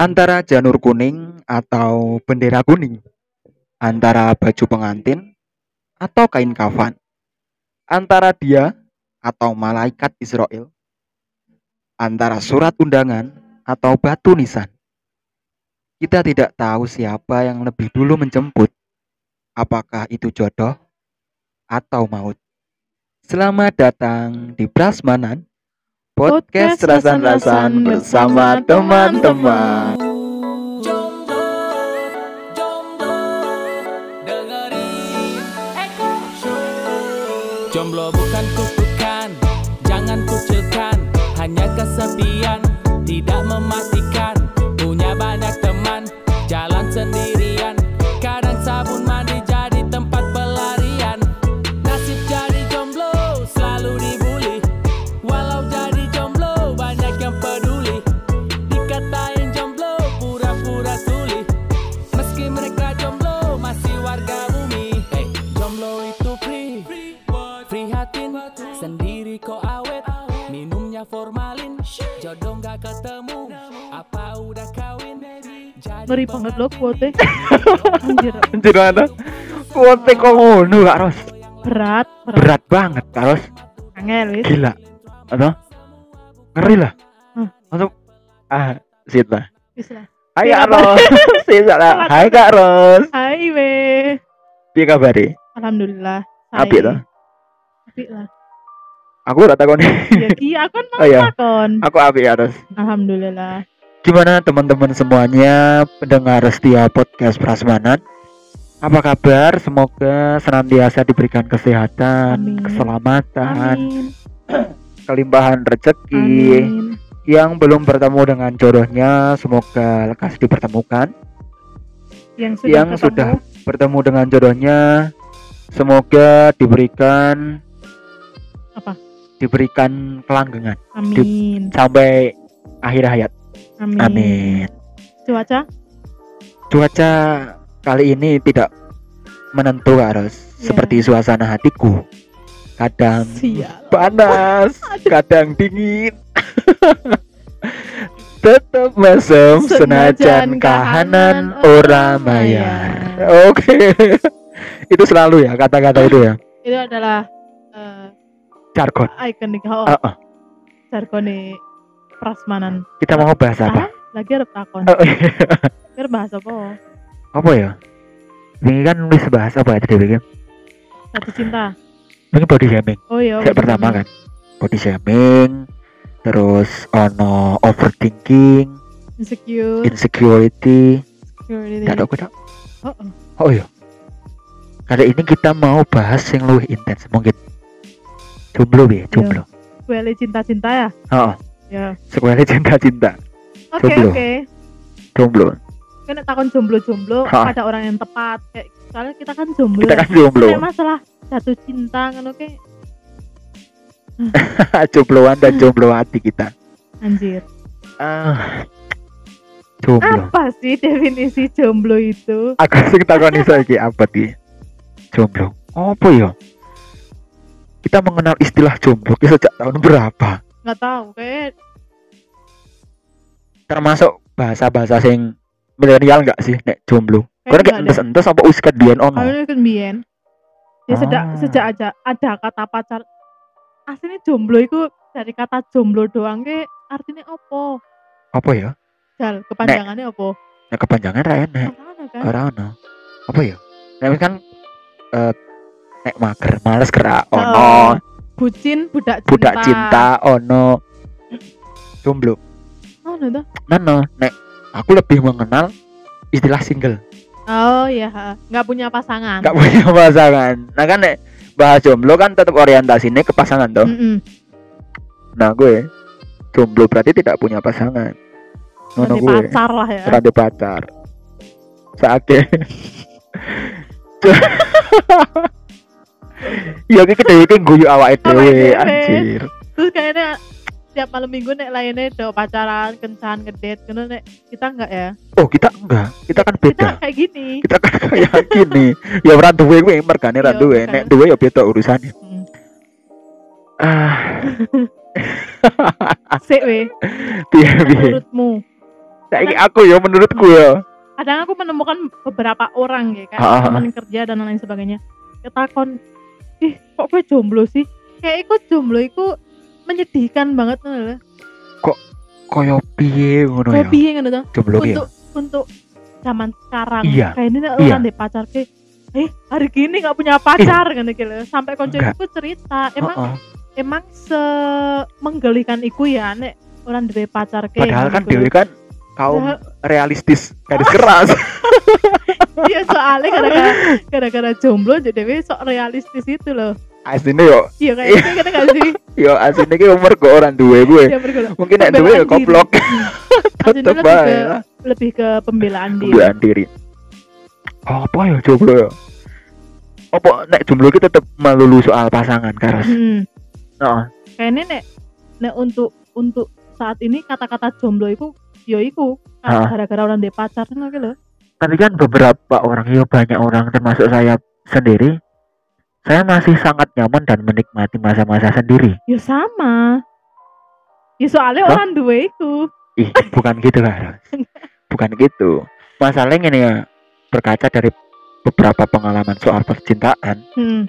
Antara janur kuning atau bendera kuning. Antara baju pengantin atau kain kafan. Antara dia atau malaikat Israel. Antara surat undangan atau batu nisan. Kita tidak tahu siapa yang lebih dulu menjemput. Apakah itu jodoh atau maut. Selamat datang di Prasmanan Podcast Rasan-Rasan bersama teman-teman. Jomblo bukan kutukan, jangan kucilkan Hanya kesepian, Loh kuote Anjir Anjir mana? Kuote kok ngono Kak Ros? Berat Berat Berat banget Kak Ros. Angel wis Gila. Atau? Ngeri lah. Hmm. Untuk ah, sit lah. Wis lah Hai Iya, Kak Ros. Lah. Hai Kak Ros. Hai we Piye kabare? Alhamdulillah Apik toh? Apik lah Aku ora takoni. Ya ki aku kan Oh, iya. takon Aku apik ya Ros. Alhamdulillah Gimana teman-teman semuanya pendengar setia podcast Prasmanan? Apa kabar? Semoga senantiasa diberikan kesehatan, Amin. keselamatan, Amin kelimpahan rezeki. Amin Yang belum bertemu dengan jodohnya, semoga lekas dipertemukan. Yang sudah Yang ketemu, sudah Bertemu dengan jodohnya, semoga diberikan Apa? Diberikan kelanggengan Amin sampai akhir hayat. Amin Amin. Cuaca Cuaca kali ini tidak menentu harus Ya. seperti suasana hatiku. Kadang Sial panas, kadang dingin. Tetap mesem senajan kahanan ora mayar. Oke. itu selalu ya kata-kata itu ya. Itu adalah eh, Jargon. Ikonik oh, Ah, ah. Jargon nih Prasmanan Kita mau bahas apa? Ah, Lagi harus takon Oh, iya. Bahas apa apa ya? Ini kan nulis bahas apa ya tadi kan? Satu cinta Ini body shaming. Oh iya Saya pertama kan body shaming, terus ono overthinking, Insecure insecurity. Security Tidak tahu tidak. Oh, oh. Oh iya. Kali ini kita mau bahas yang lebih intens mungkin. Jomblo ya, jomblo. Kuele cinta-cinta ya? Oh, Ya. sebenarnya cinta-cinta, Oke, Jomblo. oke. jomblo. Kan takon jomblo-jomblo pada orang yang tepat. Kayak soalnya kita kan jomblo. Kita kan jomblo. Nek masalah jatuh cinta kan oke. Jombloan dan jomblo hati kita. Anjir. Ah. Jomblo. Apa sih definisi jomblo itu? Aku sing takoni saiki apa di jomblo? Apa ya? Kita mengenal istilah jomblo sejak tahun berapa? Nggak tahu kayak Termasuk bahasa-bahasa sing milenial enggak sih nek jomblo? Karena kayak nggak deh. entes-entes apa wis biyen ono? Kalau kan biyen. Ya sejak Ah. sejak aja ada kata pacar. Aslinya jomblo itu dari kata jomblo doang ke artinya apa? Apa ya? Jal, kepanjangannya apa? Nek kepanjangan ra enek. Apa kan? Ora ono. Apa ya? Nek kan eh nek mager, males gerak Oh, ono. Bucin, budak cinta. Budak cinta ono. Jomblo. Oh, nonton. Nano, nek aku lebih mengenal istilah single. Oh iya, nggak punya pasangan. Gak punya pasangan. Nah kan nek bahas jomblo kan tetap orientasinya ke pasangan toh. Mm-mm. Nah gue jomblo berarti tidak punya pasangan. Nanti gue. pacar lah ya. Rada pacar. Saake. Ya iki dhewe iki guyu awake dhewe dhewe. anjir. Terus kayaknya tiap malam minggu nek lainnya do pacaran, kencan, ngedet, gitu nek kita enggak ya? Oh, kita enggak. Kita kan Kita beda. kayak gini. Kita kan kayak gini. Ya ora duwe kuwi mergane ra Iya, duwe. Nek duwe ya beda urusannya. Hmm. Ah, Sik we, piye piye. menurutmu Saiki aku ya menurutku ya. kadang aku menemukan beberapa orang ya ah. teman kerja dan lain sebagainya ketakon ih kok gue jomblo sih kayak ikut jomblo itu menyedihkan banget loh Koyo piye ngono ya. kopi yang gitu Jomblo ki ya. untuk untuk zaman sekarang Iya, kayak ini iya. orang deh pacar ke eh hari gini nggak punya pacar kan gitu sampai konco Enggak. iku cerita emang Heeh. emang se menggelikan iku ya nek orang deh pacar ke Padahal kan dewe kan kaum Nah, realistis garis keras. iya soalnya gara-gara gara-gara jomblo jadi dewe sok realistis itu loh Asline yo iya kayak gitu kita gak sih yo asline ki umur kok orang gue. Iya, berguna. Mungkin nek duwe ya. Aslinya Tetep lebih ke, bae lah. lebih ke pembelaan diri Pembelaan diri. Apa ya jomblo ya? Apa nek jomblo ki tetep melulu soal pasangan karas. hmm. Heeh. kayaknya nek nek untuk untuk saat ini kata-kata jomblo itu yo iku Ah. gara-gara orang deh pacar ngono ki lho Tapi kan beberapa orang ya banyak orang termasuk saya sendiri saya masih sangat nyaman dan menikmati masa-masa sendiri. ya sama ya soalnya Hah? orang dua itu Ih, bukan gitu kan. Bukan gitu. Masalahnya ini ya berkaca dari beberapa pengalaman soal percintaan, hmm.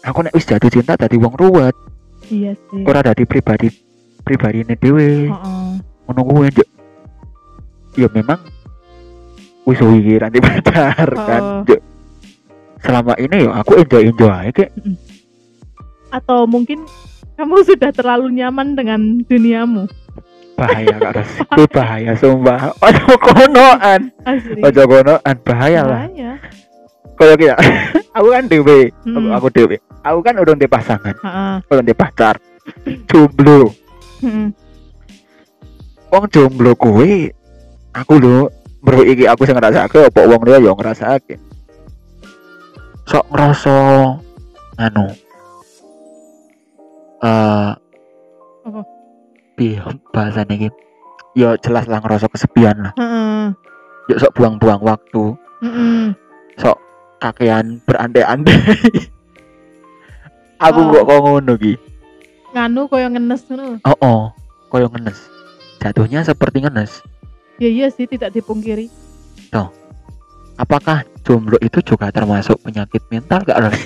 aku nek wis jatuh cinta tadi wong ruwet, iya sih ora dadi pribadi pribadi ini dhewe. Heeh. Ngono kuwi Njok. Ya memang wis wiki nanti pacar kan. Oh. Njok. Selama ini ya aku enjoy enjoy aja kayak atau mungkin kamu sudah terlalu nyaman dengan duniamu bahaya kak. Kuwi bahaya sumpah. Ojo konoan. Ojo konoan bahaya lah. Kalau kita aku kan dewe, aku, Hmm. aku dewe. Aku kan udah di pasangan, udah di pacar. Jomblo. Hmm. Wong jomblo kuwi aku lho bro iki aku sing ngrasake apa wong liya yo ngrasake. Sok ngrasa anu eh Apa? piye bahasane iki? Ya jelas lah ngerasa kesepian lah. Heeh. Ya sok buang-buang waktu, Mm-mm. sok kakean berandai-andai. aku Oh. kok kok ngono ki. nganu koyo ngenes ngono Oh, oh, koyo ngenes. Jatuhnya seperti ngenes. ya iya sih tidak dipungkiri Apakah jomblo itu juga termasuk penyakit mental gak Ros?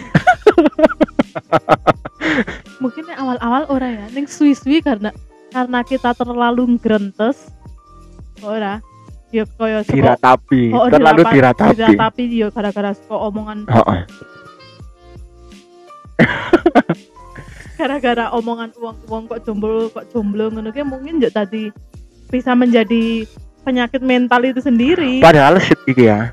mungkin awal-awal ora ya ning suwi-suwi karena karena kita terlalu grentes ora ya koyo saka- Diratapi, Oh, terlalu dirapa- diratapi. diratapi ya gara-gara saka omongan Oh, oh. gara-gara omongan uang-uang kok jomblo kok jomblo ngono ki mungkin juga tadi bisa menjadi penyakit mental itu sendiri Padahal iki ya.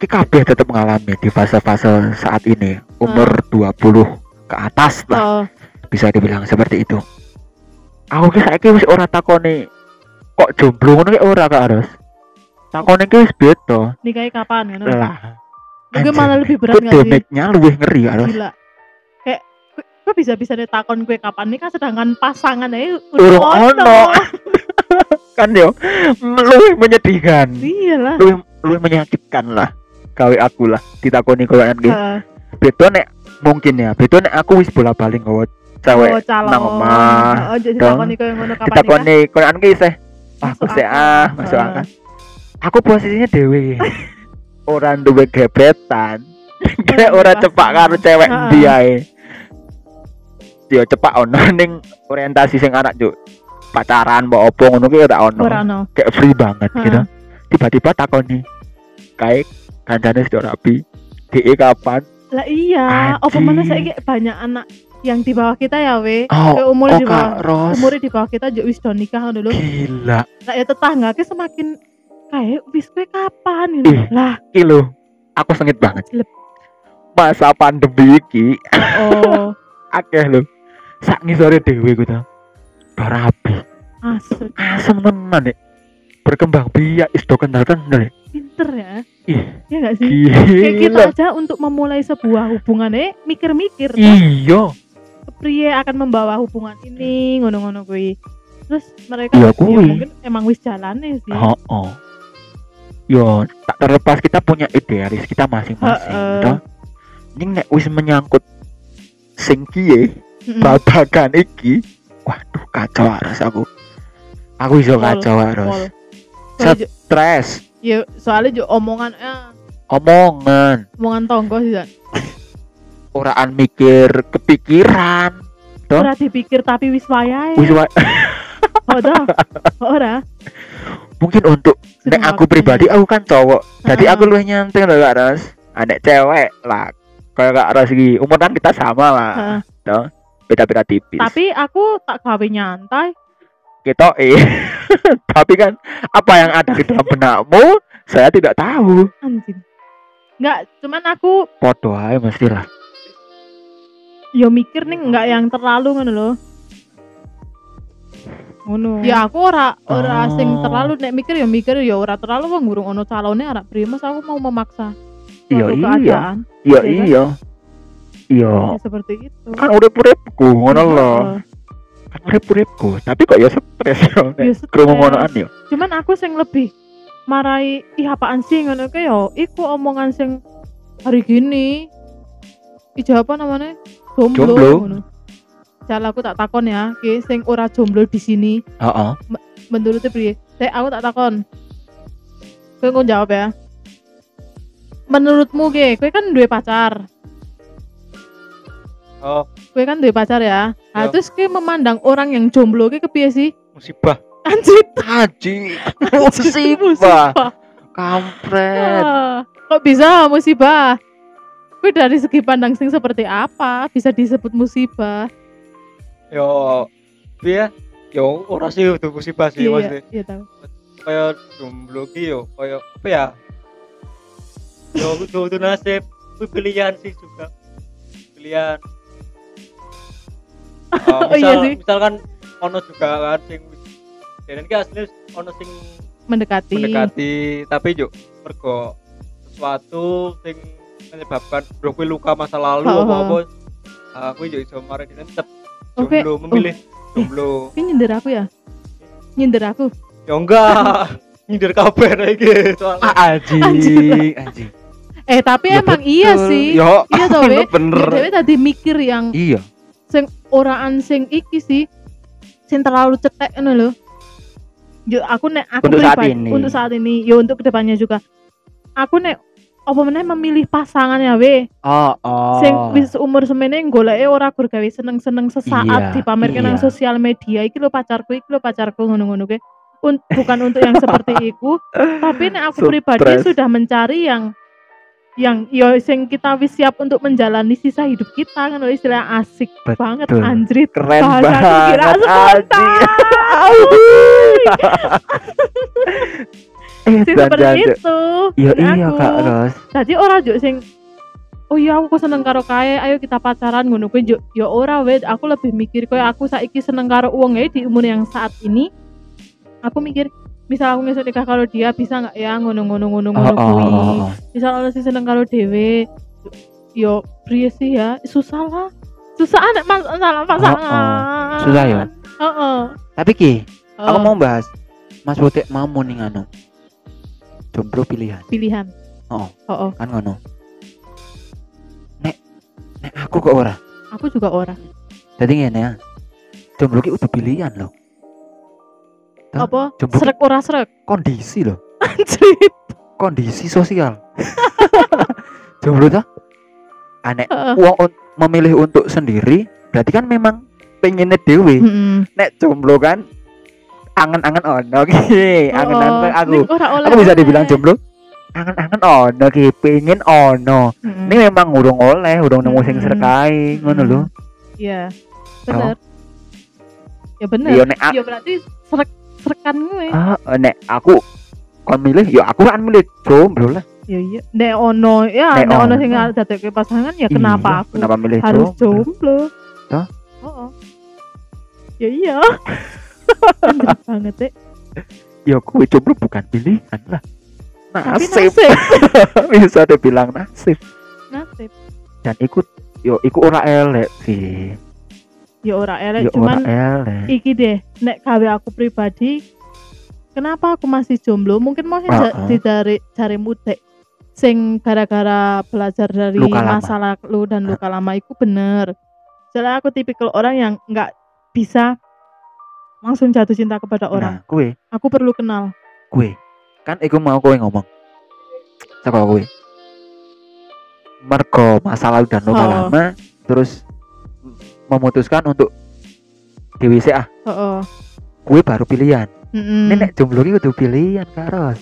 Ki kabeh tetap mengalami di fase-fase saat ini, umur 20 ke atas lah oh, bisa dibilang seperti itu. Aku ki saiki wis ora takoni kok jomblo ngono ki ora Kak Aros. Takone ki wis beda. nikahi kapan ngono Lah. Mungkin malah lebih berat Ku nggak sih? damage-nya lebih ngeri Aros. gila kok bisa bisa ditakon gue kapan nikah sedangkan pasangan aja Urung ono. kan yo lebih menyedihkan. iya lah Lebih lebih menyakitkan lah. Gawe aku lah ditakoni koyo ki. Heeh. Beda nek mungkin ya. Beda nek aku wis bola-balik nggawa cewek oh, calon nang omah. oh, ditakoni koyo ngono kapan isih ah Masuk ah masuk akal. Aku posisinya dewe. Orang duwe gebetan. Kayak ora Pasti. cepak karo cewek Heeh. Yo cepak ono ning orientasi sing anak juk pacaran mbok opo ngono ki ora ono. ora Kayak free banget Heeh. gitu. Tiba-tiba takoni. Kayak kancane sudah rapi. DE kapan? lah iya apa Anjing. mana saya banyak anak yang di bawah kita ya we Oh, Kayak umur oh di bawah Ros. umurnya di bawah kita juga wis do nikah dulu Gila. lah ya tetangga ke semakin kayak wis gue kapan gitu Ih. lah Iki lho. Aku sengit banget. Lep. Masa pandemi iki oh akeh lho. Sak ngisore dhewe ku ta. Ora rapi. asli Asem tenan nek. Berkembang biak is do kendal-kendal. pinter ya Ih, ya nggak sih kayak kita aja untuk memulai sebuah hubungan eh mikir-mikir Iya. pria akan membawa hubungan ini ngono-ngono kuwi terus mereka Iya, ya kuwi. mungkin emang wis jalane sih Oh, oh. Yo, tak terlepas kita punya idealis kita masing-masing, Heeh. toh. Ning nek wis menyangkut sing kiye Mm-mm. babagan iki, waduh kacau harus aku. Aku iso kacau harus. Stres, ya soalnya juga omongan eh, omongan, omongan tonggo sih Zan. oraan mikir kepikiran. Toh? ora dipikir tapi wis wayahe Wis ora ora mungkin untuk Sudah nek aku pribadi aku kan cowok. Jadi Ah. aku lebih nyantai loh Kak Ros. Anek cewek lah. Kayak Kak Ros iki, umur kan kita sama lah. Toh, beda-beda tipis. tapi aku tak gawe nyantai kita eh tapi kan apa yang ada di dalam benakmu saya tidak tahu anjing Enggak, cuman aku podo aja mesti lah yo mikir nih enggak yang terlalu ngono loh. ngono Ya aku ora ora Oh. sing terlalu nek mikir ya mikir ya ora terlalu wong ngurung ono calone arak primus aku mau memaksa iya suatu iya keadaan. iya Iya kan? Iya iya Ya, seperti itu. kan urip uripku ngono loh kan urip uripku tapi kok ya stres yo Ya, krungu ngonoan yo Cuman aku sing lebih marai ih apaan sih ngono ke yo iku omongan sing hari gini Ija apa namanya? Jomblo. Jomblo. ngono. Jal aku tak takon ya, ki sing ora jomblo di sini heeh menurut piye? Dek aku tak takon. Kowe jawab ya. Menurutmu ge, kowe kan duwe pacar. Oh, Kowe kan duwe pacar ya. Nah, Ya. terus kowe memandang orang yang jomblo ke kepiye sih? musibah. Anjir, haji musibah. kampret Ah, kok bisa musibah? Kowe dari segi pandang sing seperti apa bisa disebut musibah? Yo, piye? Yo, ora sih itu musibah sih. Iya, iya tahu. Kayak jomblo ki yo, kayak apa ya? Yo, itu nasib, pilihan sih juga. Pilihan. Ah, Oh, iya misal- sih. Misalkan ono juga kan sing dan ki asli ono sing Mendekati. mendekati tapi yo mergo sesuatu sing menyebabkan bro kuwi luka masa lalu Oh, apa oh. apa aku yo iso mari tetep Oke. jomblo memilih jomblo Kowe nyindir aku ya? Nyindir aku. ya enggak nyindir kabeh nek iki soalnya ah, anjing anjing Eh, tapi Ya emang iya betul. sih. yo Iya toh, bener we. bener Dewe tadi mikir yang iya sing oraan sing iki sih sing terlalu cetek ngono lho. Yo aku nek aku Untuk saat pribadi- ini. untuk saat ini yo untuk ke depannya juga. Aku nek apa meneh memilih pasangan ya we oh oh sing wis umur semene goleke ora gur gawe seneng-seneng sesaat Iya, dipamerkan nang iya. sosial media iki lho pacarku iki lho pacarku ngono-ngono ke Un- bukan untuk yang seperti itu tapi nek aku pribadi Stres. sudah mencari yang yang yo sing kita wis siap untuk menjalani sisa hidup kita kan istilah asik Betul. banget anjrit. keren banget eh sing seperti dan itu. Iya Nek iya aku. kak Ros. jadi ora juk sing oh iya aku seneng karo kae ayo kita pacaran ngono kuwi juk ya ora wed aku lebih mikir koyo aku saiki seneng karo uang ya di umur yang saat ini. Aku mikir misal aku ngesuk nikah karo dia bisa nggak ya? Ngono ngono ngono oh, ngono oh, kuwi oh, oh. misal orang sih seneng karo dewe yo priye sih ya? Susah lah. Susah anak masalah pasangan Susah ya? Heeh. tapi ki aku Oh, mau bahas. Mas Botek mau nih anu jomblo pilihan. Pilihan. Oh. oh, oh. kan ngono. Nek nek aku kok ora? Aku juga ora. Jadi ngene ya. Jomblo ki udah pilihan loh? Apa? srek ora srek? kondisi loh. Anjrit kondisi sosial. Jomblo tuh aneh uang un- memilih untuk sendiri berarti kan memang pengennya dewi Mm-mm. nek jomblo kan angen-angen ono ki. Angen-angen Oh, aku ora oleh aku bisa dibilang jomblo angen-angen ono ki pengen ono. Mm-mm. ini memang urung oleh urung nemu sing serkai ngono lho. Iya, bener. Ya bener. iya aku Ya berarti serekan gue. ah, nek aku kon milih ya aku kan milih jomblo lah Ya iya. Nek ono ya Nek nek ono sing dadekke pasangan ya Iya, kenapa aku kenapa milih harus jomblo jomblo? Hah? Oh, Ya iya. Banget deh. ya kue jomblo bukan pilihan lah nasib nasib. bisa dibilang nasib nasib. dan ikut yo ikut ora elek sih Ya ora elek ora cuman elek iki deh nek gawe aku pribadi kenapa aku masih jomblo mungkin mau Uh-uh. di dari cari mudek sing gara-gara belajar dari Luka lama. masa lalu dan luka lama itu bener soalnya aku tipikal orang yang nggak bisa langsung jatuh cinta kepada orang. Nah, kue, Aku perlu kenal. kue. Kan iku mau kowe ngomong. Saka kowe. Mergo masalah udah lupa Oh. lama terus memutuskan untuk DWC ah, Heeh. kue baru pilihan. Mm-mm. Ini nek jomblo iki kudu pilihan karos.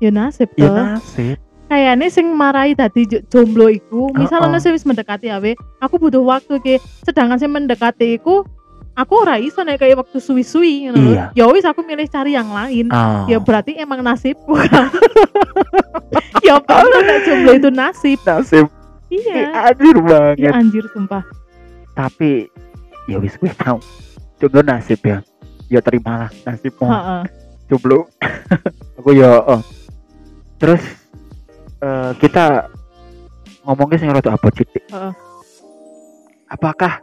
Ya nasib Ya nasib. Kayaknya sing marai tadi jo- jomblo iku, misalnya Heeh. sing wis mendekati awe, aku butuh waktu ke sedangkan sing mendekati iku aku ora iso nek kayak waktu suwi-suwi ngono lho. Iya. Ya wis aku milih cari yang lain. Ah. Ya berarti emang nasibku. kan. ya nek jomblo itu nasib. nasib. Iya. Anjir Iya banget. anjir sumpah. Tapi ya wis gue tahu. Jomblo nasib ya. Ya terimalah nasibmu. Jomblo aku ya oh. terus eh, kita ngomongnya sing rada apa apakah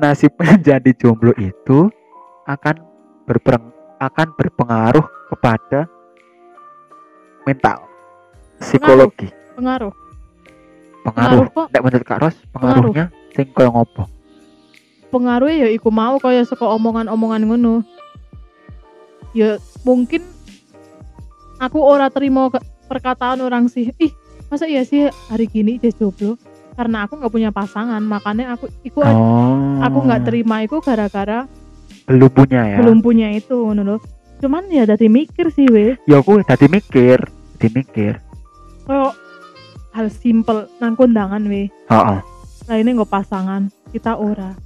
nasib menjadi jomblo itu akan berperang akan berpengaruh kepada mental psikologi Pengaruh. pengaruh, Pengaruh. Nek menurut Kak Ros pengaruhnya sing koyo ngopo pengaruhnya ya iku mau kaya saka omongan-omongan ngono. Ya mungkin aku ora terima perkataan orang sih. Ih, masa iya sih hari gini dia jomblo? Karena aku nggak punya pasangan, makanya aku iku oh aku nggak terima itu gara-gara belum punya ya belum punya itu ngono lho. Cuman ya dari mikir sih we, ya aku tadi mikir tadi mikir koyo hal simpel nang kondangan we. Heeh. Lainnya nggak pasangan, kita ora.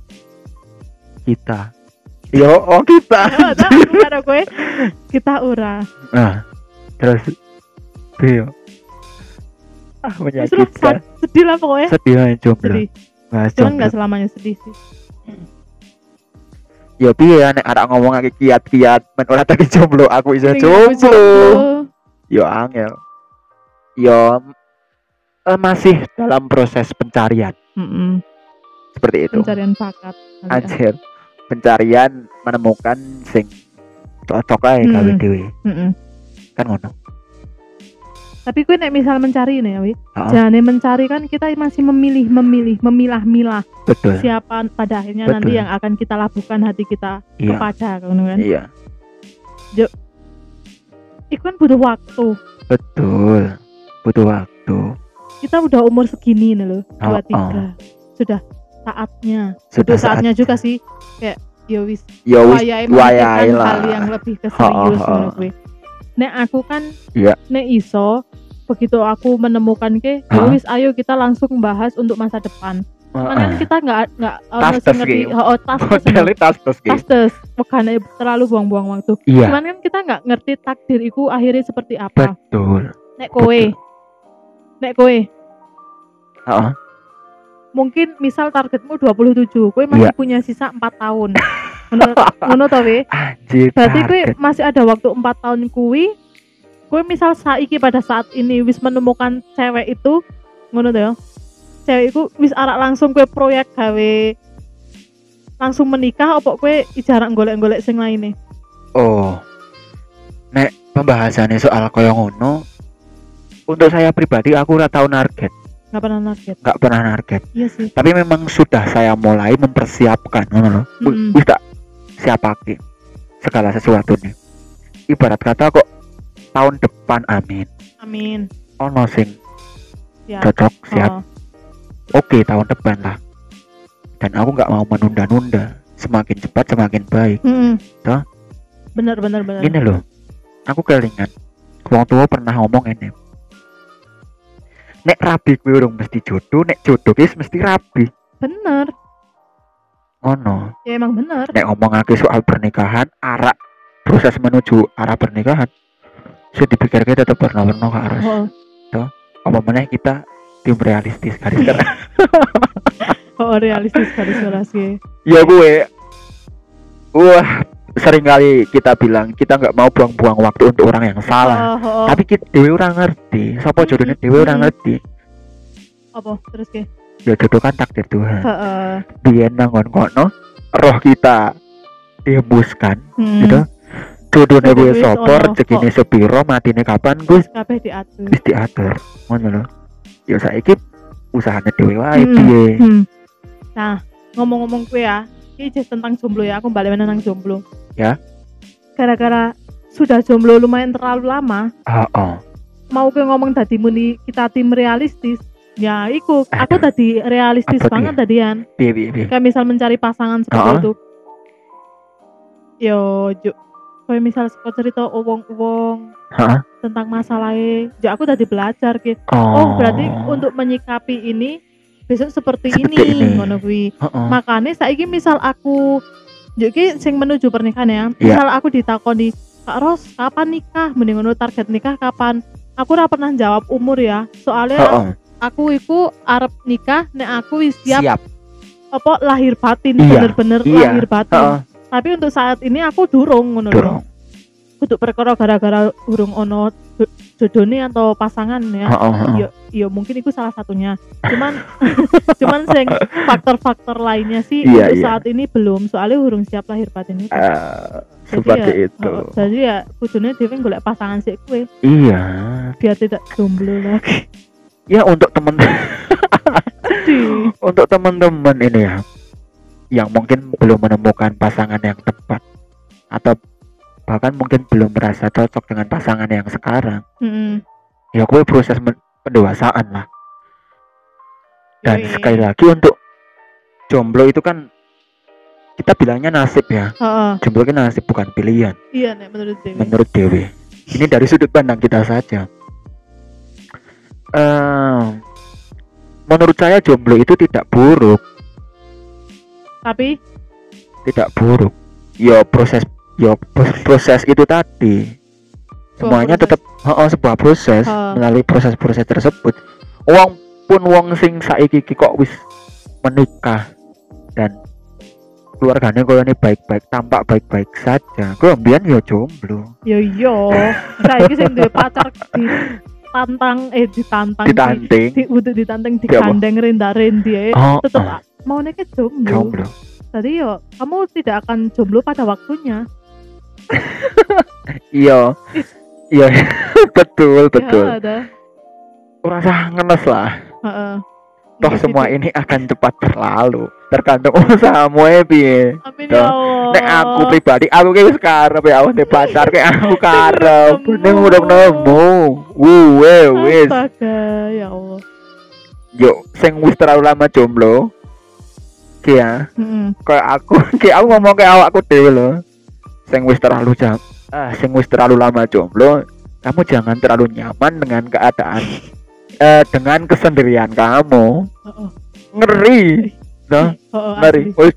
kita yo oh kita Oh, kowe, kita ora. Nah, terus Bio. Ah, menyakitkan. sedih lah pokoknya. Sedih aja jomblo. Sedih. Bahas Cuman nggak selamanya sedih sih. Ya piye ya nek arek ngomong lagi kiat-kiat men ora tadi jomblo, aku iso jomblo. Yo angel. Yo eh, masih dalam proses pencarian Mm-mm. seperti itu. Pencarian bakat. kali ya. Anjir. Pencarian menemukan sing cocok ae gawe Hmm. dhewe. Mm-mm. Kan ngono. Tapi gue nek misal mencari nih, ya, Wi. Heeh. Jangan mencari kan kita masih memilih, memilih, memilah-milah Betul. siapa pada akhirnya Betul. nanti yang akan kita labuhkan hati kita Iya. kepada kan kan. Iya, Itu kan butuh waktu. betul. Butuh waktu. Kita udah umur segini nih loh, Oh, dua tiga. Sudah saatnya. Sudah saatnya saatnya. juga sih. Kayak ya wis Ya wis wayahe wayahe memikirkan lah. hal yang lebih ke Ha, ha, serius ha. menurut gue. Nek aku kan Iya. nek iso begitu aku menemukan ke ya wis ayo kita langsung bahas untuk masa depan. Cuman kan Heeh. kita nggak nggak Tas-tes ngerti gitu. oh, tas tas tas tas bukan terlalu buang-buang waktu. Iya, Cuman kan kita nggak ngerti takdir iku akhirnya seperti apa. betul. Nek kowe, nek kowe Heeh. mungkin misal targetmu 27, kowe masih Iya. punya sisa 4 tahun. Ngono to we? Anjir. Berarti kowe masih ada waktu 4 tahun kuwi. Kowe misal saiki pada saat ini wis menemukan cewek itu, ngono to ya. Cewek itu wis arak langsung kowe proyek gawe langsung menikah opo kowe ijarak golek-golek sing lainnya. Oh. Nek pembahasannya soal koyo ngono untuk saya pribadi aku ora tahu target, Gak pernah target. nggak pernah target. Iya sih. Tapi memang sudah saya mulai mempersiapkan ngono. Wih, Mm-mm. Wis tak siapake segala sesuatunya. Ibarat kata kok tahun depan amin. Amin. Ono sing Ya. cocok siap. Oh. Oke tahun depan lah. Dan aku nggak mau menunda-nunda. Semakin cepat semakin baik. Mm-mm. Toh? Bener bener bener. Gini loh, aku kelingan. Wong tua pernah ngomong ini. Nek rabi kuwi urung mesti jodoh, nek jodoh guys mesti rabi. Bener. Ngono. Ya emang bener. Nek ngomong lagi soal pernikahan, arah proses menuju arah pernikahan. Saya dipikir kita tetap pernah-pernah kak Aras. Oh, Apa meneh kita tim realistis garis keras. oh, oh, realistis garis keras ya gue, wah sering kali kita bilang kita nggak mau buang-buang waktu untuk orang yang salah. Oh, oh, oh. Tapi kita dewe orang ngerti, siapa jodohnya dewe orang Hmm. ngerti. apa terus ke? Ya jodoh kan takdir Tuhan. Heeh. Biyen nangon kono, roh kita dihembuskan, Hmm. gitu. Jodohnya Jodoh gue sopo, rezekine sepiro, matine kapan gue kabeh diatur. wis diatur. Ngono lho. Ya saiki usahane dhewe wae Hmm. piye. Hmm. Nah, ngomong-ngomong kue ya, ini tentang jomblo ya aku balik menang jomblo Ya. gara-gara sudah jomblo lumayan terlalu lama Oh, oh. mau ke ngomong tadi muni kita tim realistis ya iku aku Aduh. tadi realistis Apa banget piye piye. kayak misal mencari pasangan seperti Ha-ha. itu yo jo kayak misal suka cerita uwong-uwong Hah? tentang masalahnya jo aku tadi belajar gitu Oh. oh berarti untuk menyikapi ini besok seperti, Seperti ini, ini. ngono kuwi Heeh. makanya saiki misal aku iki sing menuju pernikahan ya Iya. misal aku ditakoni Kak Ros kapan nikah mending target nikah kapan aku ora pernah jawab umur ya soalnya Heeh. aku iku arep nikah nek aku wis siap Siap. apa lahir batin Iya, bener-bener iya, lahir batin Heeh. tapi untuk saat ini aku durung ngono kudu perkara gara-gara urung ono jo- jodone atau pasangan ya Heeh, heeh. yo yo mungkin itu salah satunya cuman cuman sing faktor-faktor lainnya sih Iya, untuk iya. saat ini belum soalnya urung siap lahir batin itu Eh, Jadi seperti ya, itu. oh, jadi ya kudune dhewe golek pasangan sih kue Iya. biar tidak jomblo lagi Ya untuk temen untuk teman-teman ini ya yang mungkin belum menemukan pasangan yang tepat atau bahkan mungkin belum merasa cocok dengan pasangan yang sekarang. Mm-mm. ya gue proses pendewasaan lah. Dan Yoi. sekali lagi untuk jomblo itu kan kita bilangnya nasib ya. Heeh. jomblo itu nasib bukan pilihan. Iya nek menurut Dewi. Menurut Dewi. Ini dari sudut pandang kita saja. Eh, menurut saya jomblo itu tidak buruk. Tapi? Tidak buruk. Ya proses ya pros- proses itu tadi semuanya proses. tetap oh, sebuah proses Ha. melalui proses-proses tersebut uang pun wong sing saiki iki kok wis menikah dan keluarganya kalau ini baik-baik tampak baik-baik saja gue mbiyen ya jomblo yo yo saiki sing duwe pacar ditantang eh ditantang di, ditanting di ditantang Di apa? digandeng renda-rendi ya oh, tetep oh, mau nek jomblo. jomblo Tadi yo kamu tidak akan jomblo pada waktunya. Iya iya betul betul Ya, rasa ngenes lah Heeh. toh Gitu. semua ini akan cepat berlalu tergantung usahamu ya piye Toh, ya Allah. nek aku pribadi aku kayak wis karep ya awak pacar kayak aku karep nemu. ning udah nemu wuwe wis ya Allah. yo sing wis terlalu lama jomblo ya Heeh. kayak aku kayak aku ngomong kayak awakku dhewe lho sing wis terlalu jam ah. sing wis terlalu lama jomblo kamu jangan terlalu nyaman dengan keadaan eh dengan kesendirian kamu. Ngeri Nah, ngeri. Wis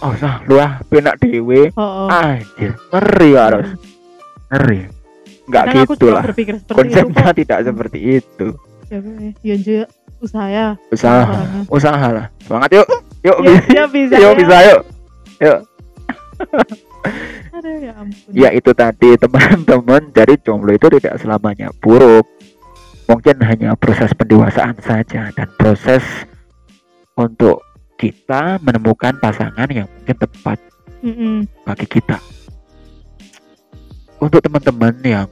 oh sah lu ah penak dhewe. Heeh. anjir ngeri harus. Ngeri. Nggak Kadang gitu lah. itu konsepnya kok. tidak seperti itu. Ya, ya juga usaha ya. usaha. Orangnya. usaha lah. Semangat yuk. Yuk Ya, bisa. ya bisa. yuk ya. bisa yuk. Yuk Aduh, ya ampun. ya itu tadi teman-teman jadi jomblo itu tidak selamanya buruk mungkin hanya proses pendewasaan saja dan proses untuk kita menemukan pasangan yang mungkin tepat Mm-mm. bagi kita untuk teman-teman yang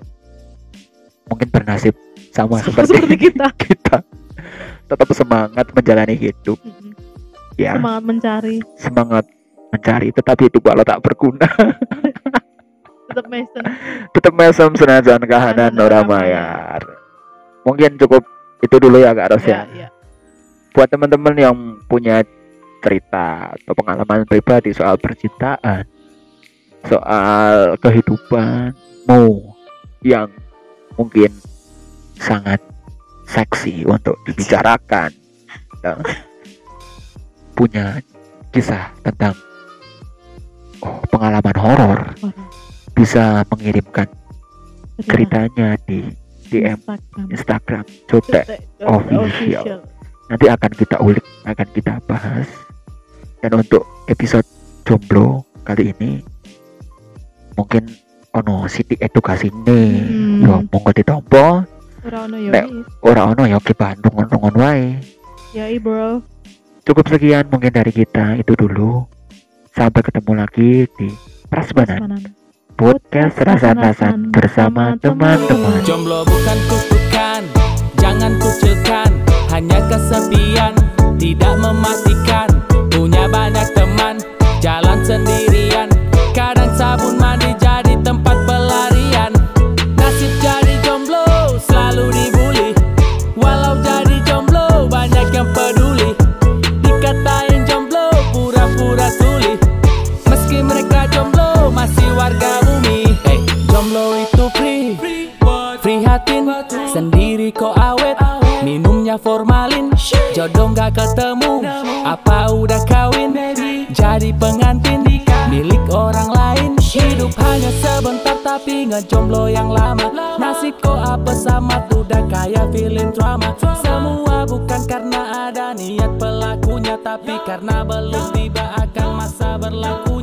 mungkin bernasib sama Sama seperti, seperti kita. kita tetap semangat menjalani hidup Mm-mm. ya Semangat mencari, semangat mencari tetapi itu kalau tak berguna. Tetap Mason. tetap mesem senajan kahanan ora mayar. Mungkin cukup itu dulu ya Kak Ros Ya, ya ya. buat teman-teman yang punya cerita atau pengalaman pribadi soal percintaan soal kehidupanmu yang mungkin sangat seksi untuk dibicarakan punya kisah tentang pengalaman horor bisa mengirimkan benar. ceritanya di DM Instagram. Cetek, official. nanti akan kita ulik akan kita bahas dan untuk episode jomblo kali ini mungkin ono sidik edukasi nih Hmm. yo monggo ditompo Ora ono ya ora ono ya ke Bandung ngono wae Ya bro. cukup sekian mungkin dari kita itu dulu sampai ketemu lagi di Prasmanan podcast rasan-rasan bersama teman-teman. Jomblo bukan kutukan, jangan kucilkan. Hanya kesepian, tidak mematikan Jodoh gak ketemu. Apa udah kawin? Jadi pengantin Milik orang lain. Hidup hanya sebentar tapi ngejomblo yang lama. Nasib kok apa sama? Udah kayak film drama. Semua bukan karena ada niat pelakunya Tapi karena belum tiba akan masa berlakunya